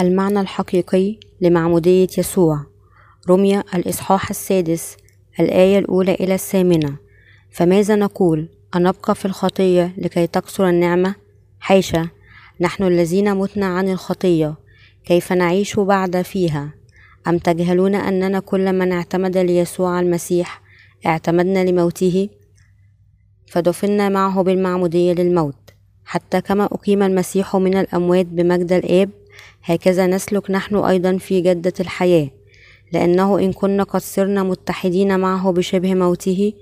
المعنى الحقيقي لمعمودية يسوع. رمي الإصحاح السادس الآية الأولى إلى الثامنة. فماذا نقول؟ أنبقى في الخطية لكي تكثر النعمة؟ حاشا نحن الذين متنا عن الخطية كيف نعيش بعد فيها؟ أم تجهلون أننا كل من اعتمد ليسوع المسيح اعتمدنا لموته؟ فدفنا معه بالمعمودية للموت حتى كما أقيم المسيح من الأموات بمجد الآب هكذا نسلك نحن أيضا في جدة الحياة لأنه إن كنا قد صرنا متحدين معه بشبه موته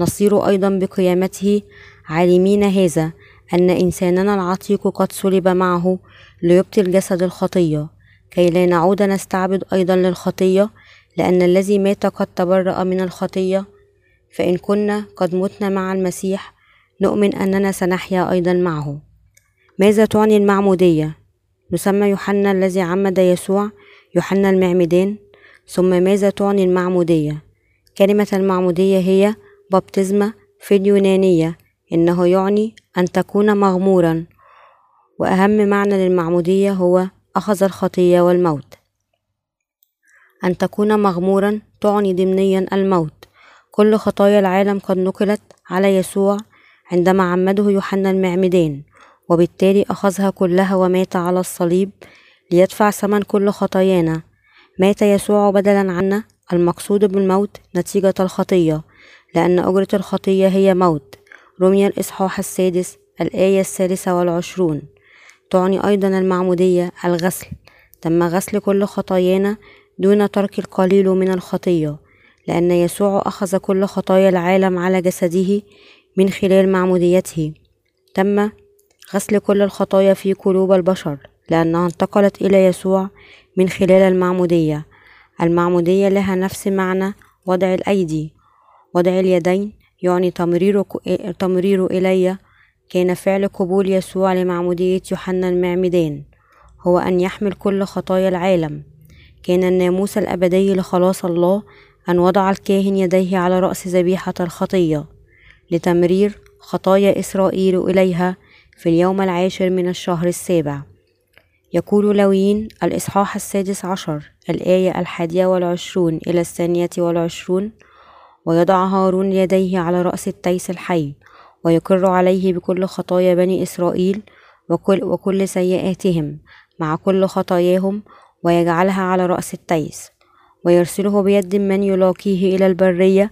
نصير أيضا بقيامته عالمين هذا أن إنساننا العتيق قد صلب معه ليبطل جسد الخطية. كي لا نعود نستعبد أيضا للخطية لأن الذي مات قد تبرأ من الخطية. فإن كنا قد متنا مع المسيح نؤمن أننا سنحيا أيضا معه. ماذا تعني المعمودية؟ نسمى يوحنا الذي عمد يسوع يوحنا المعمدان ثم ماذا تعني المعمودية؟ كلمة المعمودية هي بابتزمة في اليونانية إنه يعني أن تكون مغمورا. وأهم معنى للمعمودية هو أخذ الخطية والموت. أن تكون مغمورا تعني ضمنيا الموت. كل خطايا العالم قد نقلت على يسوع عندما عمده يوحنا المعمدان وبالتالي أخذها كلها ومات على الصليب ليدفع ثمن كل خطايانا. مات يسوع بدلا عنا المقصود بالموت نتيجة الخطية لأن أجرة الخطية هي موت. رمي الإصحاح السادس الآية الثالثة والعشرون. تعني أيضا المعمودية الغسل. تم غسل كل خطايانا دون ترك القليل من الخطية لأن يسوع أخذ كل خطايا العالم على جسده من خلال معموديته. تم غسل كل الخطايا في قلوب البشر لأنها انتقلت إلى يسوع من خلال المعمودية. المعمودية لها نفس معنى وضع الأيدي. وضع اليدين يعني تمرير, إلي كان فعل قبول يسوع لمعمودية يوحنا المعمدان هو أن يحمل كل خطايا العالم. كان الناموس الأبدي لخلاص الله أن وضع الكاهن يديه على رأس ذبيحة الخطية لتمرير خطايا إسرائيل إليها في اليوم العاشر من الشهر السابع. يقول لوين الإصحاح السادس عشر الآية الحادية والعشرون إلى الثانية والعشرون ويضع هارون يديه على رأس التيس الحي ويقر عليه بكل خطايا بني إسرائيل وكل, وكل سيئاتهم مع كل خطاياهم ويجعلها على رأس التيس ويرسله بيد من يلاقيه إلى البرية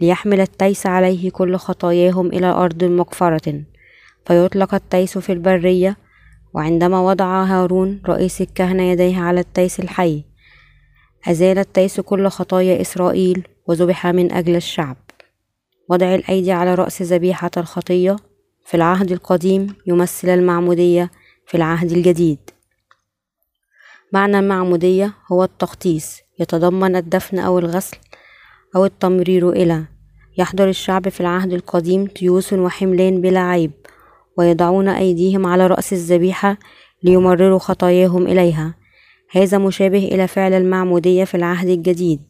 ليحمل التيس عليه كل خطاياهم إلى أرض مغفرة. فيطلق التيس في البرية وعندما وضع هارون رئيس الكهنة يديه على التيس الحي أزال التيس كل خطايا إسرائيل وذبح من أجل الشعب. وضع الأيدي على رأس ذبيحة الخطية في العهد القديم يمثل المعمودية في العهد الجديد. معنى المعمودية هو التخطيص يتضمن الدفن أو الغسل أو التمرير إلى. يحضر الشعب في العهد القديم تيوس وحملان بلا عيب. ويضعون أيديهم على رأس الذبيحة ليمرروا خطاياهم إليها. هذا مشابه إلى فعل المعمودية في العهد الجديد.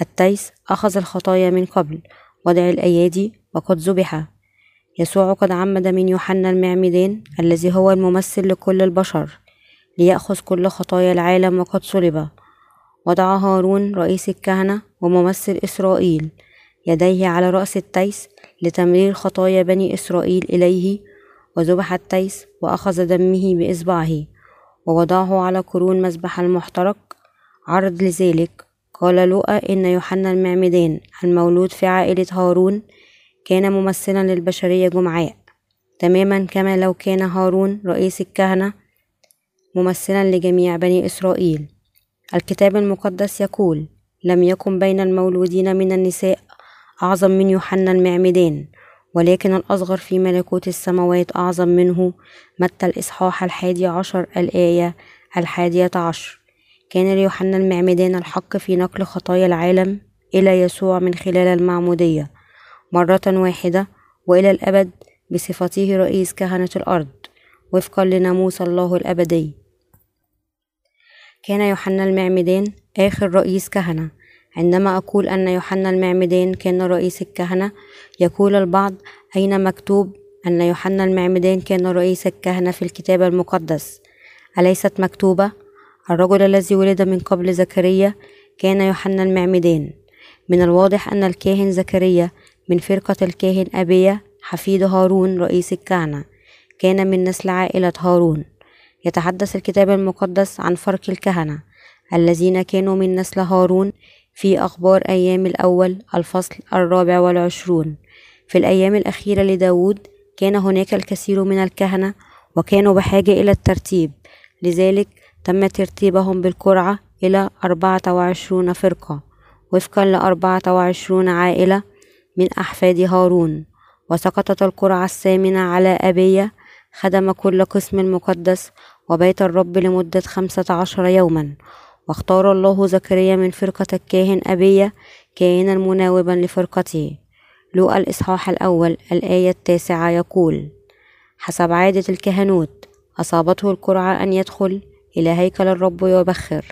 التيس أخذ الخطايا من قبل وضع الأيادي وقد ذبح. يسوع قد عمد من يوحنا المعمدان الذي هو الممثل لكل البشر ليأخذ كل خطايا العالم وقد صلب. وضع هارون رئيس الكهنة وممثل إسرائيل يديه على رأس التيس لتمرير خطايا بني إسرائيل إليه وذبح التيس وأخذ دمه بإصبعه ووضعه على قرون مذبح المحترق. عرض لذلك قال لوقا إن يوحنا المعمدان المولود في عائلة هارون كان ممثلا للبشرية جمعاء. تماما كما لو كان هارون رئيس الكهنة ممثلا لجميع بني إسرائيل. الكتاب المقدس يقول لم يكن بين المولودين من النساء أعظم من يوحنا المعمدان ولكن الأصغر في ملكوت السماوات أعظم منه متى الإصحاح الحادي عشر الآية الحادية عشر. كان ليوحنا المعمدان الحق في نقل خطايا العالم إلى يسوع من خلال المعمودية مرة واحدة وإلى الأبد بصفته رئيس كهنة الأرض وفقا لناموس الله الأبدي. كان يوحنا المعمدان آخر رئيس كهنة عندما أقول أن يوحنا المعمدان كان رئيس الكهنة يقول البعض أين مكتوب أن يوحنا المعمدان كان رئيس الكهنة في الكتاب المقدس؟ أليست مكتوبة؟ الرجل الذي ولد من قبل زكريا كان يوحنا المعمدان من الواضح أن الكاهن زكريا من فرقة الكاهن أبية حفيد هارون رئيس الكهنة. كان من نسل عائلة هارون. يتحدث الكتاب المقدس عن فرق الكهنة. الذين كانوا من نسل هارون في أخبار أيام الأول الفصل الرابع والعشرون. في الأيام الأخيرة لداود كان هناك الكثير من الكهنة وكانوا بحاجة إلى الترتيب. لذلك تم ترتيبهم بالقرعة إلى أربعة وعشرون فرقة وفقا لأربعة وعشرون عائلة من أحفاد هارون. وسقطت القرعة الثامنة على أبية خدم كل قسم المقدس وبيت الرب لمدة خمسة عشر يوما. واختار الله زكريا من فرقة الكاهن أبية كائنا مناوبا لفرقته. لوقا الإصحاح الأول الآية التاسعة يقول حسب عادة الكهنوت أصابته القرعة أن يدخل إلى هيكل الرب ويبخر.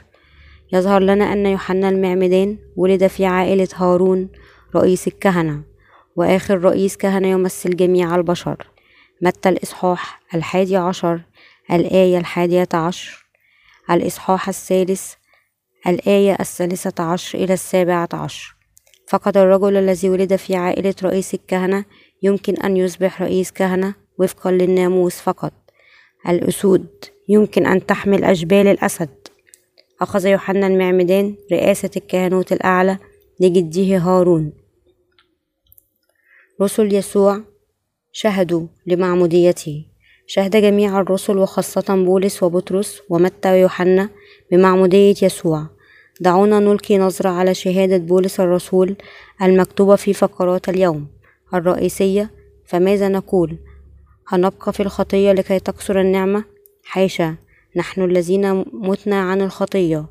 يظهر لنا أن يوحنا المعمدان ولد في عائلة هارون رئيس الكهنة وآخر رئيس كهنة يمثل جميع البشر. متى الإصحاح الحادي عشر الآية الحادية عشر الإصحاح الثالث الآية الثالثة عشر إلى السابعة عشر. فقد الرجل الذي ولد في عائلة رئيس الكهنة يمكن أن يصبح رئيس كهنة وفقا للناموس فقط. الأسود يمكن أن تحمل أشبال الأسد. أخذ يوحنا المعمدان رئاسة الكهنوت الأعلى لجده هارون. رسل يسوع شهدوا لمعموديته. شهد جميع الرسل وخاصة بولس وبطرس ومتى ويوحنا بمعمودية يسوع. دعونا نلقي نظرة على شهادة بولس الرسول المكتوبة في فقرات اليوم الرئيسية فماذا نقول؟ هنبقى في الخطية لكي تكثر النعمة؟ حاشا نحن الذين متنا عن الخطية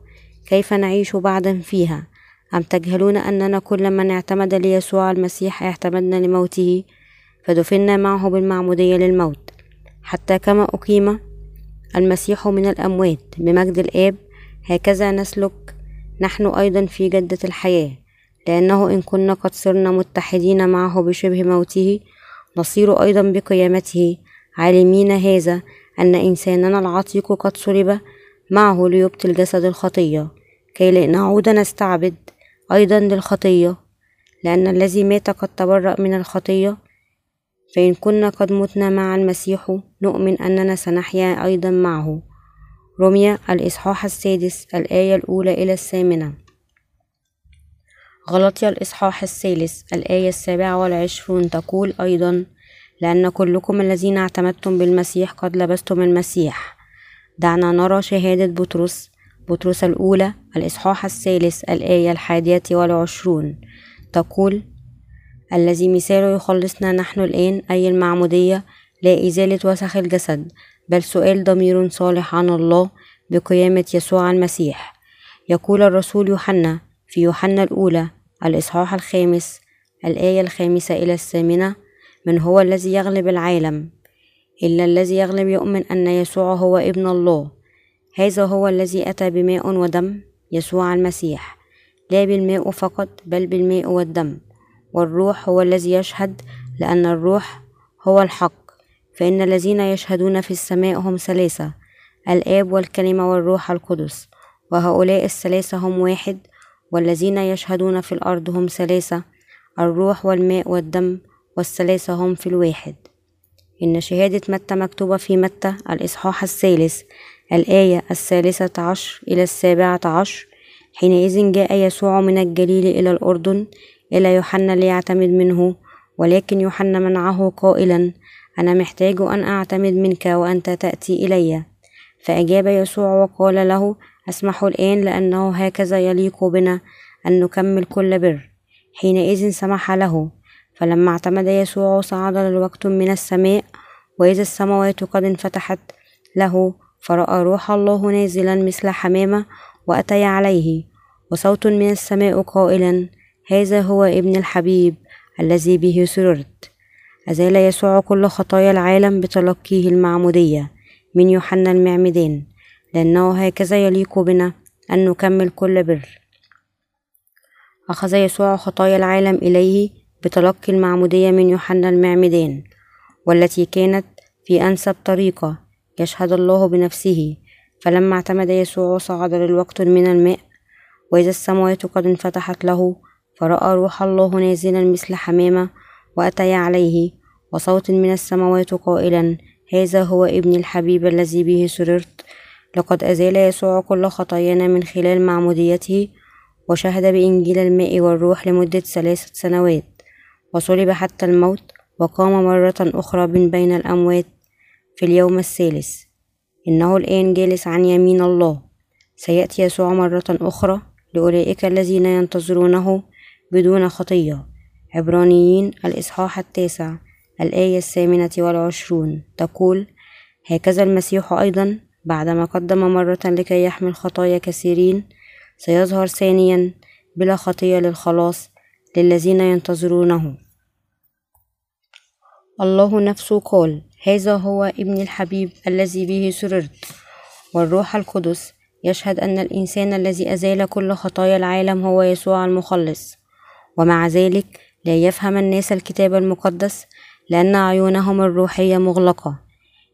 كيف نعيش بعدا فيها؟ أم تجهلون أننا كل من اعتمد ليسوع المسيح اعتمدنا لموته؟ فدفنا معه بالمعمودية للموت. حتى كما أقيم المسيح من الأموات بمجد الآب هكذا نسلك نحن أيضا في جدة الحياة لأنه إن كنا قد صرنا متحدين معه بشبه موته نصير أيضا بقيامته. عالمين هذا أن إنساننا العتيق قد صلب معه ليبطل جسد الخطية. كي لا نعود نستعبد أيضا للخطية لأن الذي مات قد تبرأ من الخطية. فإن كنا قد متنا مع المسيح نؤمن أننا سنحيا أيضا معه. رمية الإصحاح السادس الآية الأولى إلى الثامنة. غلطي الإصحاح الثالث الآية السابعة والعشرون. تقول أيضا لأن كلكم الذين اعتمدتم بالمسيح قد لبستم المسيح. دعنا نرى شهادة بطرس بطرس الأولى الإصحاح الثالث الآية الحادية والعشرون. تقول الذي مثاله يخلصنا نحن الآن أي المعمودية لا إزالة وسخ الجسد بل سؤال ضمير صالح عن الله بقيامة يسوع المسيح. يقول الرسول يوحنا في يوحنا الأولى الإصحاح الخامس الآية الخامسة إلى الثامنة من هو الذي يغلب العالم؟ إلا الذي يغلب يؤمن أن يسوع هو ابن الله. هذا هو الذي أتى بماء ودم يسوع المسيح. لا بالماء فقط بل بالماء والدم. والروح هو الذي يشهد لأن الروح هو الحق. فإن الذين يشهدون في السماء هم ثلاثة الآب والكلمة والروح القدس وهؤلاء الثلاثة هم واحد والذين يشهدون في الأرض هم ثلاثة الروح والماء والدم والثلاثة هم في الواحد. إن شهادة متى مكتوبة في متى؟ الإصحاح الثالث الآية الثالثة عشر إلى السابعة عشر حينئذ جاء يسوع من الجليل إلى الأردن إلى يوحنا ليعتمد منه ولكن يوحنا منعه قائلا أنا محتاج أن أعتمد منك وأنت تأتي إلي. فأجاب يسوع وقال له أسمح الآن لأنه هكذا يليق بنا أن نكمل كل بر. حينئذ سمح له. فلما اعتمد يسوع صعد للوقت من السماء وإذا السماوات قد انفتحت له فرأى روح الله نازلا مثل حمامة وأتي عليه. وصوت من السماء قائلا هذا هو ابن الحبيب الذي به سررت. أزال يسوع كل خطايا العالم بتلقيه المعمودية. من يوحنا المعمدان لأنه هكذا يليق بنا أن نكمل كل بر. أخذ يسوع خطايا العالم إليه بتلقي المعمودية من يوحنا المعمدان والتي كانت في أنسب طريقة يشهد الله بنفسه. فلما اعتمد يسوع صعد للوقت من الماء وإذا السماوات قد انفتحت له فرأى روح الله نازلا مثل حمامة وأتي عليه. وصوت من السماوات قائلا هذا هو ابن الحبيب الذي به سررت. لقد أزال يسوع كل خطايانا من خلال معموديته وشهد بإنجيل الماء والروح لمدة ثلاثة سنوات وصلب حتى الموت وقام مرة أخرى من بين الأموات في اليوم الثالث. إنه الآن جالس عن يمين الله. سيأتي يسوع مرة أخرى لأولئك الذين ينتظرونه بدون خطية. عبرانيين الإصحاح التاسع. الآية الثامنة والعشرون. تقول هكذا المسيح أيضا بعدما قدم مرة لكي يحمل خطايا كثيرين سيظهر ثانيا بلا خطية للخلاص للذين ينتظرونه. الله نفسه قال هذا هو ابن الحبيب الذي به سررت. والروح القدس يشهد أن الإنسان الذي أزال كل خطايا العالم هو يسوع المخلص. ومع ذلك لا يفهم الناس الكتاب المقدس لأن أعينهم الروحية مغلقة.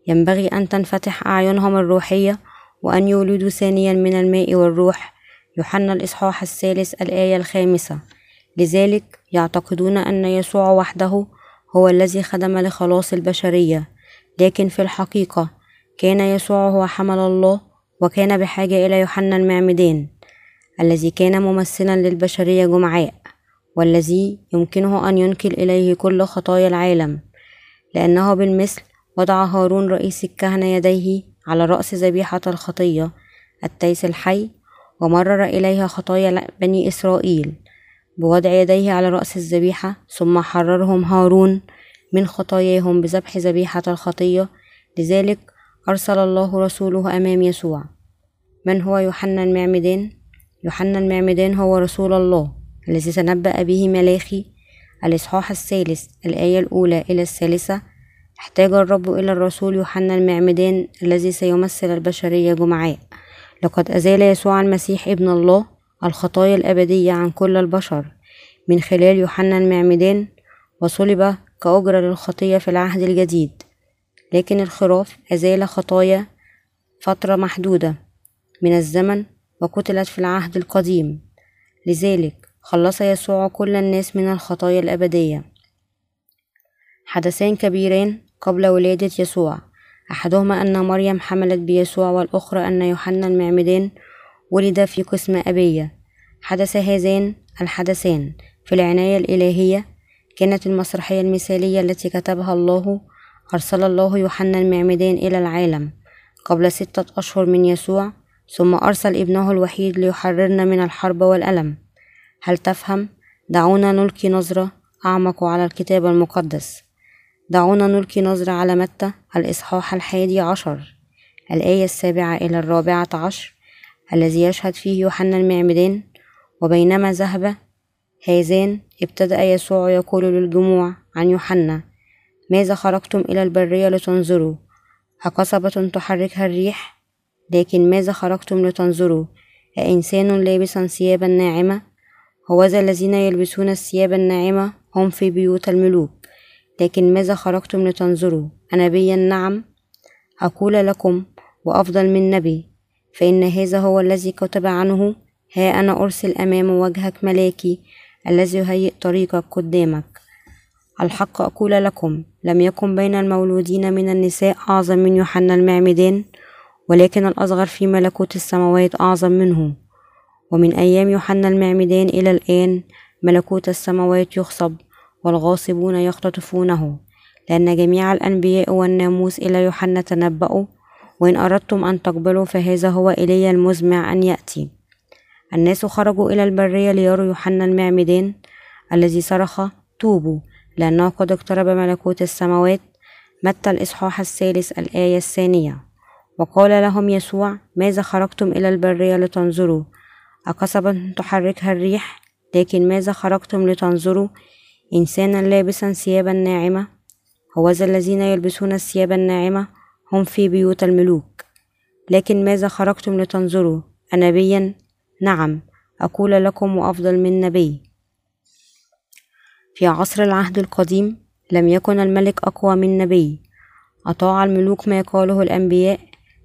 ينبغي أن تنفتح أعينهم الروحية وأن يولدوا ثانيا من الماء والروح. يوحنا الإصحاح الثالث الآية الخامسة. لذلك يعتقدون أن يسوع وحده هو الذي خدم لخلاص البشرية. لكن في الحقيقة كان يسوع هو حمل الله وكان بحاجة إلى يوحنا المعمدان الذي كان ممثلا للبشرية جمعاء. والذي يمكنه أن ينقل إليه كل خطايا العالم لأنه بالمثل وضع هارون رئيس الكهنة يديه على رأس ذبيحة الخطية التيس الحي ومرر إليها خطايا بني إسرائيل بوضع يديه على رأس الذبيحة ثم حررهم هارون من خطاياهم بذبح ذبيحة الخطية. لذلك أرسل الله رسوله أمام يسوع. من هو يوحنا المعمدان؟ يوحنا المعمدان هو رسول الله. الذي تنبأ به ملاخي الإصحاح الثالث الآية الأولى إلى الثالثة. احتاج الرب إلى الرسول يوحنا المعمدان الذي سيمثل البشرية جمعاء لقد أزال يسوع المسيح ابن الله الخطايا الأبدية عن كل البشر. من خلال يوحنا المعمدان وصلب كأجرة للخطية في العهد الجديد. لكن الخراف أزال خطايا فترة محدودة من الزمن وقتلت في العهد القديم. لذلك خلص يسوع كل الناس من الخطايا الأبدية. حدثان كبيران قبل ولادة يسوع. أحدهما أن مريم حملت بيسوع والأخرى أن يوحنا المعمدان ولد في قسم أبية. حدث هذان الحدثان في العناية الإلهية كانت المسرحية المثالية التي كتبها الله أرسل الله يوحنا المعمدان إلى العالم. قبل ستة أشهر من يسوع ثم أرسل ابنه الوحيد ليحررنا من الحرب والألم. هل تفهم؟ دعونا نلقي نظرة أعمق على الكتاب المقدس. دعونا نلقي نظرة على متى؟ الإصحاح الحادي عشر. الآية السابعة إلى الرابعة عشر. الذي يشهد فيه يوحنا المعمدان. وبينما ذهب هذان ابتدأ يسوع يقول للجموع عن يوحنا ماذا خرجتم إلى البرية لتنظروا؟ أقصبة تحركها الريح؟ لكن ماذا خرجتم لتنظروا؟ أإنسان لابسا ثيابا ناعمة؟ هوذا الذين يلبسون الثياب الناعمة هم في بيوت الملوك. لكن ماذا خرجتم لتنظروا؟ أنبيا نعم أقول لكم وأفضل من نبي فإن هذا هو الذي كتب عنه. ها أنا أرسل أمام وجهك ملاكي الذي يهيئ طريقك قدامك. الحق أقول لكم لم يكن بين المولودين من النساء أعظم من يوحنا المعمدان ولكن الأصغر في ملكوت السماوات أعظم منه ومن أيام يوحنا المعمدان إلى الآن ملكوت السماوات يخصب والغاصبون يختطفونه لأن جميع الأنبياء والناموس إلى يوحنا تنبأوا وإن أردتم أن تقبلوا فهذا هو إلي المزمع أن يأتي. الناس خرجوا إلى البرية ليروا يوحنا المعمدان الذي صرخ توبوا لأنه قد اقترب ملكوت السماوات. متى الإصحاح الثالث الآية الثانية؟ وقال لهم يسوع ماذا خرجتم إلى البرية لتنظروا؟ أقصبا تحركها الريح لكن ماذا خرجتم لتنظروا؟ إنسانا لابسا ثيابا ناعمة. هوذا الذين يلبسون الثياب الناعمة هم في بيوت الملوك. لكن ماذا خرجتم لتنظروا؟ أنبيا؟ نعم أقول لكم وأفضل من نبي. في عصر العهد القديم لم يكن الملك أقوى من نبي. أطاع الملوك ما قاله الأنبياء.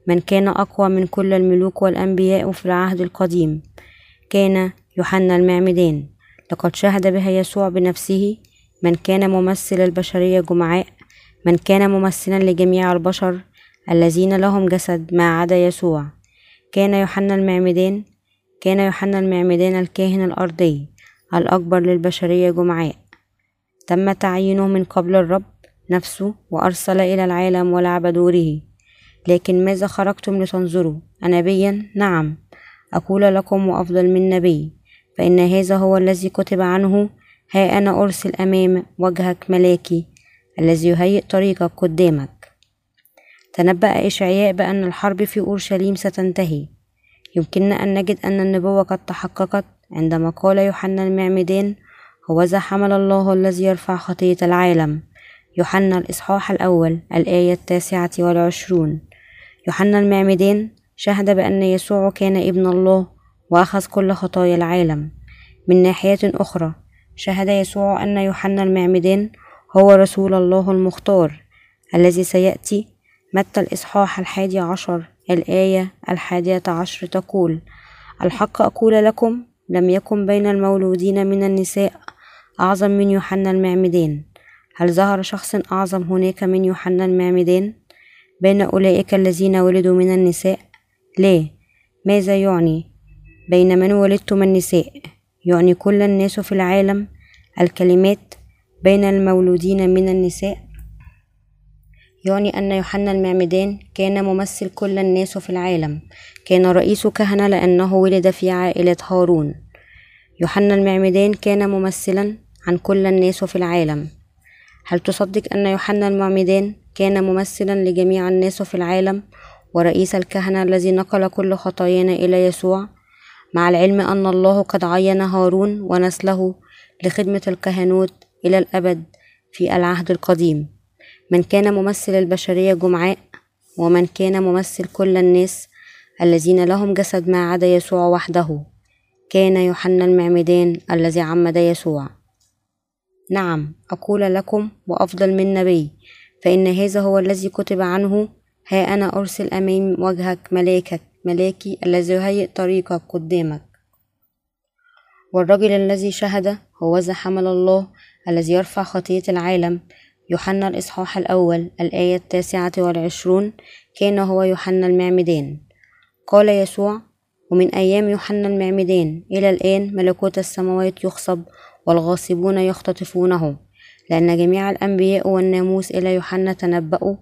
من كان أقوى من كل الملوك والأنبياء في العهد القديم. كان يوحنا المعمدان لقد شهد بها يسوع بنفسه من كان ممثل البشرية جمعاء من كان ممثلا لجميع البشر الذين لهم جسد ما عدا يسوع. كان يوحنا المعمدان كان يوحنا المعمدان الكاهن الأرضي الأكبر للبشرية جمعاء. تم تعيينه من قبل الرب نفسه وأرسل إلى العالم ولعب دوره. لكن ماذا خرجتم لتنظروا؟ أنبيا نعم. أقول لكم وأفضل من نبي فإن هذا هو الذي كتب عنه ها أنا أرسل أمام وجهك ملاكي الذي يهيئ طريقك قدامك. تنبأ إشعياء بأن الحرب في أورشليم ستنتهي. يمكننا أن نجد أن النبوة قد تحققت عندما قال يوحنا المعمدان هوذا حمل الله الذي يرفع خطية العالم. يوحنا الإصحاح الأول الآية التاسعة والعشرون. يوحنا المعمدان شهد بأن يسوع كان ابن الله وأخذ كل خطايا العالم. من ناحية أخرى شهد يسوع أن يوحنا المعمدان هو رسول الله المختار الذي سيأتي متى الإصحاح الحادي عشر الآية الحادية عشر تقول الحق أقول لكم لم يكن بين المولودين من النساء أعظم من يوحنا المعمدان. هل ظهر شخص أعظم هناك من يوحنا المعمدان؟ بين أولئك الذين ولدوا من النساء لا ماذا يعني؟ بين من ولدت من النساء يعني كل الناس في العالم الكلمات بين المولودين من النساء. يعني أن يوحنا المعمدان كان ممثل كل الناس في العالم. كان رئيس كهنة لأنه ولد في عائلة هارون. يوحنا المعمدان كان ممثلا عن كل الناس في العالم. هل تصدق أن يوحنا المعمدان كان ممثلا لجميع الناس في العالم؟ ورئيس الكهنة الذي نقل كل خطايانا إلى يسوع مع العلم أن الله قد عين هارون ونسله لخدمة الكهنوت إلى الأبد في العهد القديم. من كان ممثل البشرية جمعاء ومن كان ممثل كل الناس الذين لهم جسد ما عدا يسوع وحده كان يوحنا المعمدان الذي عمد يسوع. نعم أقول لكم وأفضل من نبي فإن هذا هو الذي كتب عنه ها أنا أرسل أمام وجهك ملاكك ملاكي الذي يهيئ طريقك قدامك. والرجل الذي شهد هو حمل الله الذي يرفع خطية العالم. يوحنا الإصحاح الأول الآية التاسعة والعشرون كان هو يوحنا المعمدان. قال يسوع ومن أيام يوحنا المعمدان إلى الآن ملكوت السماوات يخصب والغاصبون يختطفونه لأن جميع الأنبياء والناموس إلى يوحنا تنبأوا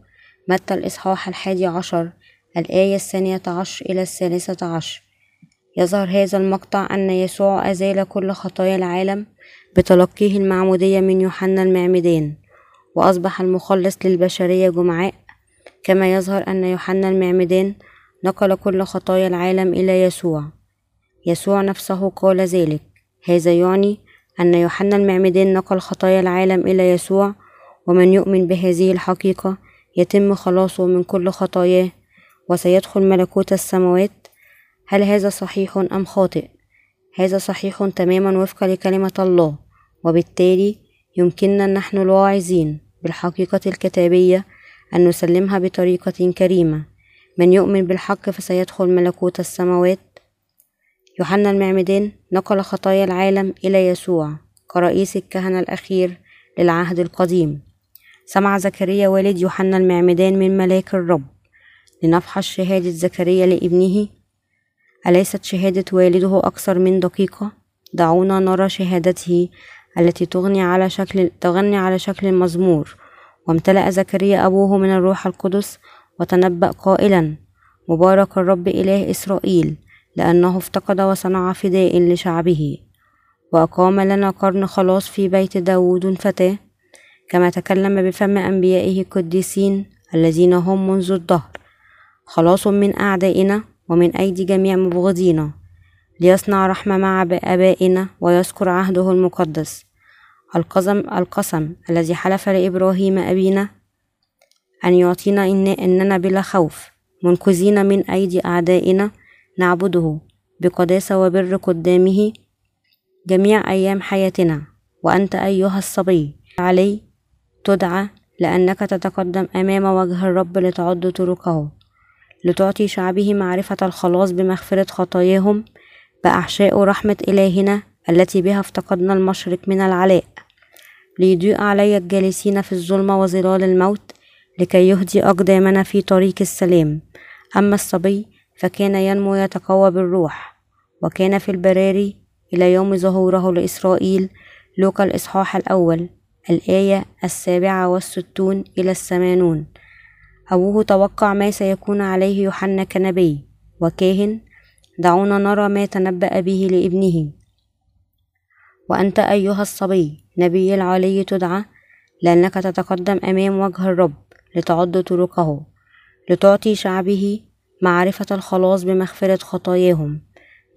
متى الإصحاح الحادي عشر؟ الآية الثانية عشر إلى الثالثة عشر. يظهر هذا المقطع أن يسوع أزال كل خطايا العالم بتلقيه المعمودية من يوحنا المعمدان وأصبح المخلص للبشرية جمعاء. كما يظهر أن يوحنا المعمدان نقل كل خطايا العالم إلى يسوع. يسوع نفسه قال ذلك. هذا يعني أن يوحنا المعمدان نقل خطايا العالم إلى يسوع ومن يؤمن بهذه الحقيقة يتم خلاصه من كل خطاياه وسيدخل ملكوت السماوات. هل هذا صحيح أم خاطئ؟ هذا صحيح تماما وفقا لكلمة الله وبالتالي يمكننا نحن الواعظين بالحقيقة الكتابية أن نسلمها بطريقة كريمة. من يؤمن بالحق فسيدخل ملكوت السماوات. يوحنا المعمدان نقل خطايا العالم إلى يسوع كرئيس الكهنة الأخير للعهد القديم. سمع زكريا والد يوحنا المعمدان من ملاك الرب. لنفحص شهادة زكريا لابنه. أليست شهادة والده أكثر من دقيقة؟ دعونا نرى شهادته التي تغني على شكل تغني على شكل مزمور. وامتلأ زكريا أبوه من الروح القدس وتنبأ قائلا مبارك الرب إله إسرائيل لأنه افتقد وصنع فداء لشعبه. وأقام لنا قرن خلاص في بيت داود فتاه. كما تكلم بفم أنبيائه القديسين الذين هم منذ الدهر. خلاص من أعدائنا ومن أيدي جميع مبغضينا ليصنع رحمة مع آبائنا ويذكر عهده المقدس. القسم, القسم الذي حلف لإبراهيم أبينا أن يعطينا إن إننا بلا خوف منقذين من أيدي أعدائنا نعبده بقداسة وبر قدامه جميع أيام حياتنا. وأنت أيها الصبي علي تدعى لأنك تتقدم أمام وجه الرب لتعد طرقه لتعطي شعبه معرفة الخلاص بمغفرة خطاياهم بأحشاء رحمة إلهنا التي بها افتقدنا المشرق من العلاء. ليضيء علي الجالسين في الظلمة وظلال الموت لكي يهدي أقدامنا في طريق السلام. أما الصبي فكان ينمو يتقوى بالروح وكان في البراري إلى يوم ظهوره لإسرائيل لوقا الإصحاح الأول. الآية السابعة والستون إلى الثمانون. أبوه توقع ما سيكون عليه يوحنا كنبي وكاهن دعونا نرى ما تنبأ به لابنه. وأنت أيها الصبي نبي العلي تدعى لأنك تتقدم أمام وجه الرب لتعد طرقه لتعطي شعبه معرفة الخلاص بمغفرة خطاياهم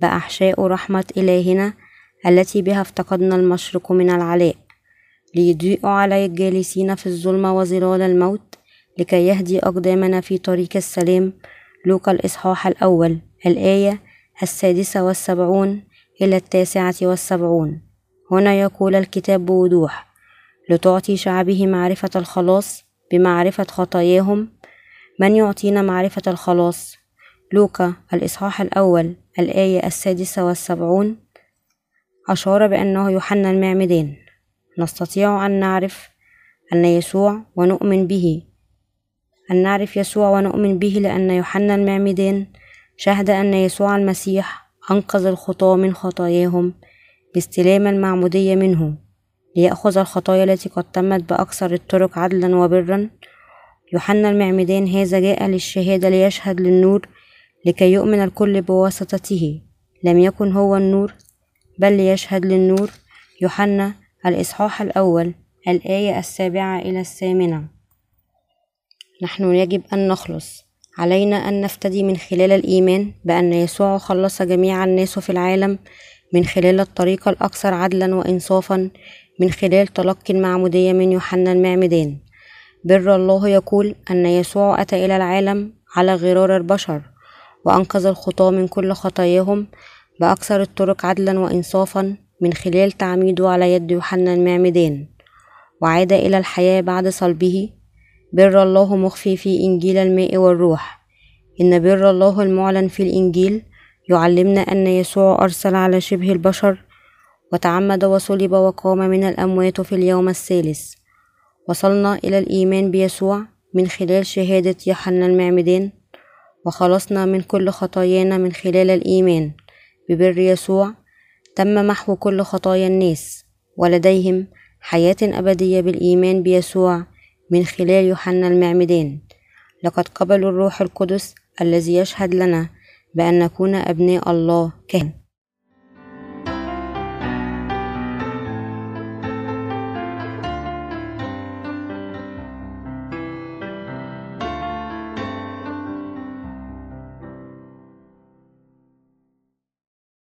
بأحشاء رحمة إلهنا التي بها افتقدنا المشرق من العلاء. ليضيء علي الجالسين في الظلمة وظلال الموت لكي يهدي أقدامنا في طريق السلام. لوقا الإصحاح الأول الآية السادسة والسبعون إلى التاسعة والسبعون. هنا يقول الكتاب بوضوح لتعطي شعبه معرفة الخلاص بمعرفة خطاياهم من يعطينا معرفة الخلاص؟ لوقا الإصحاح الأول الآية السادسة والسبعون. أشار بأنه يوحنا المعمدان. نستطيع أن نعرف أن يسوع ونؤمن به. أن نعرف يسوع ونؤمن به لأن يوحنا المعمدان شهد أن يسوع المسيح أنقذ الخطاة من خطاياهم باستلام المعمودية منه ليأخذ الخطايا التي قد تمت بأكثر الطرق عدلا وبرا. يوحنا المعمدان هذا جاء للشهادة ليشهد للنور لكي يؤمن الكل بواسطته. لم يكن هو النور بل ليشهد للنور. يوحنا الإصحاح الأول الآية السابعة إلى الثامنة. نحن يجب أن نخلص. علينا أن نفتدي من خلال الإيمان بأن يسوع خلص جميع الناس في العالم من خلال الطريقة الأكثر عدلا وإنصافا من خلال تلقي المعمودية من يوحنا المعمدان. بر الله يقول أن يسوع أتى إلى العالم على غرار البشر وأنقذ الخطاة من كل خطاياهم بأكثر الطرق عدلا وإنصافا. من خلال تعميده على يد يوحنا المعمدان وعاد إلى الحياة بعد صلبه بر الله مخفي في إنجيل الماء والروح. إن بر الله المعلن في الإنجيل يعلمنا أن يسوع أرسل على شبه البشر وتعمد وصلب وقام من الأموات في اليوم الثالث. وصلنا إلى الإيمان بيسوع من خلال شهادة يوحنا المعمدان وخلصنا من كل خطايانا من خلال الإيمان ببر يسوع تم محو كل خطايا الناس ولديهم حياة أبدية بالإيمان بيسوع من خلال يوحنا المعمدان. لقد قبلوا الروح القدس الذي يشهد لنا بأن نكون أبناء الله كهن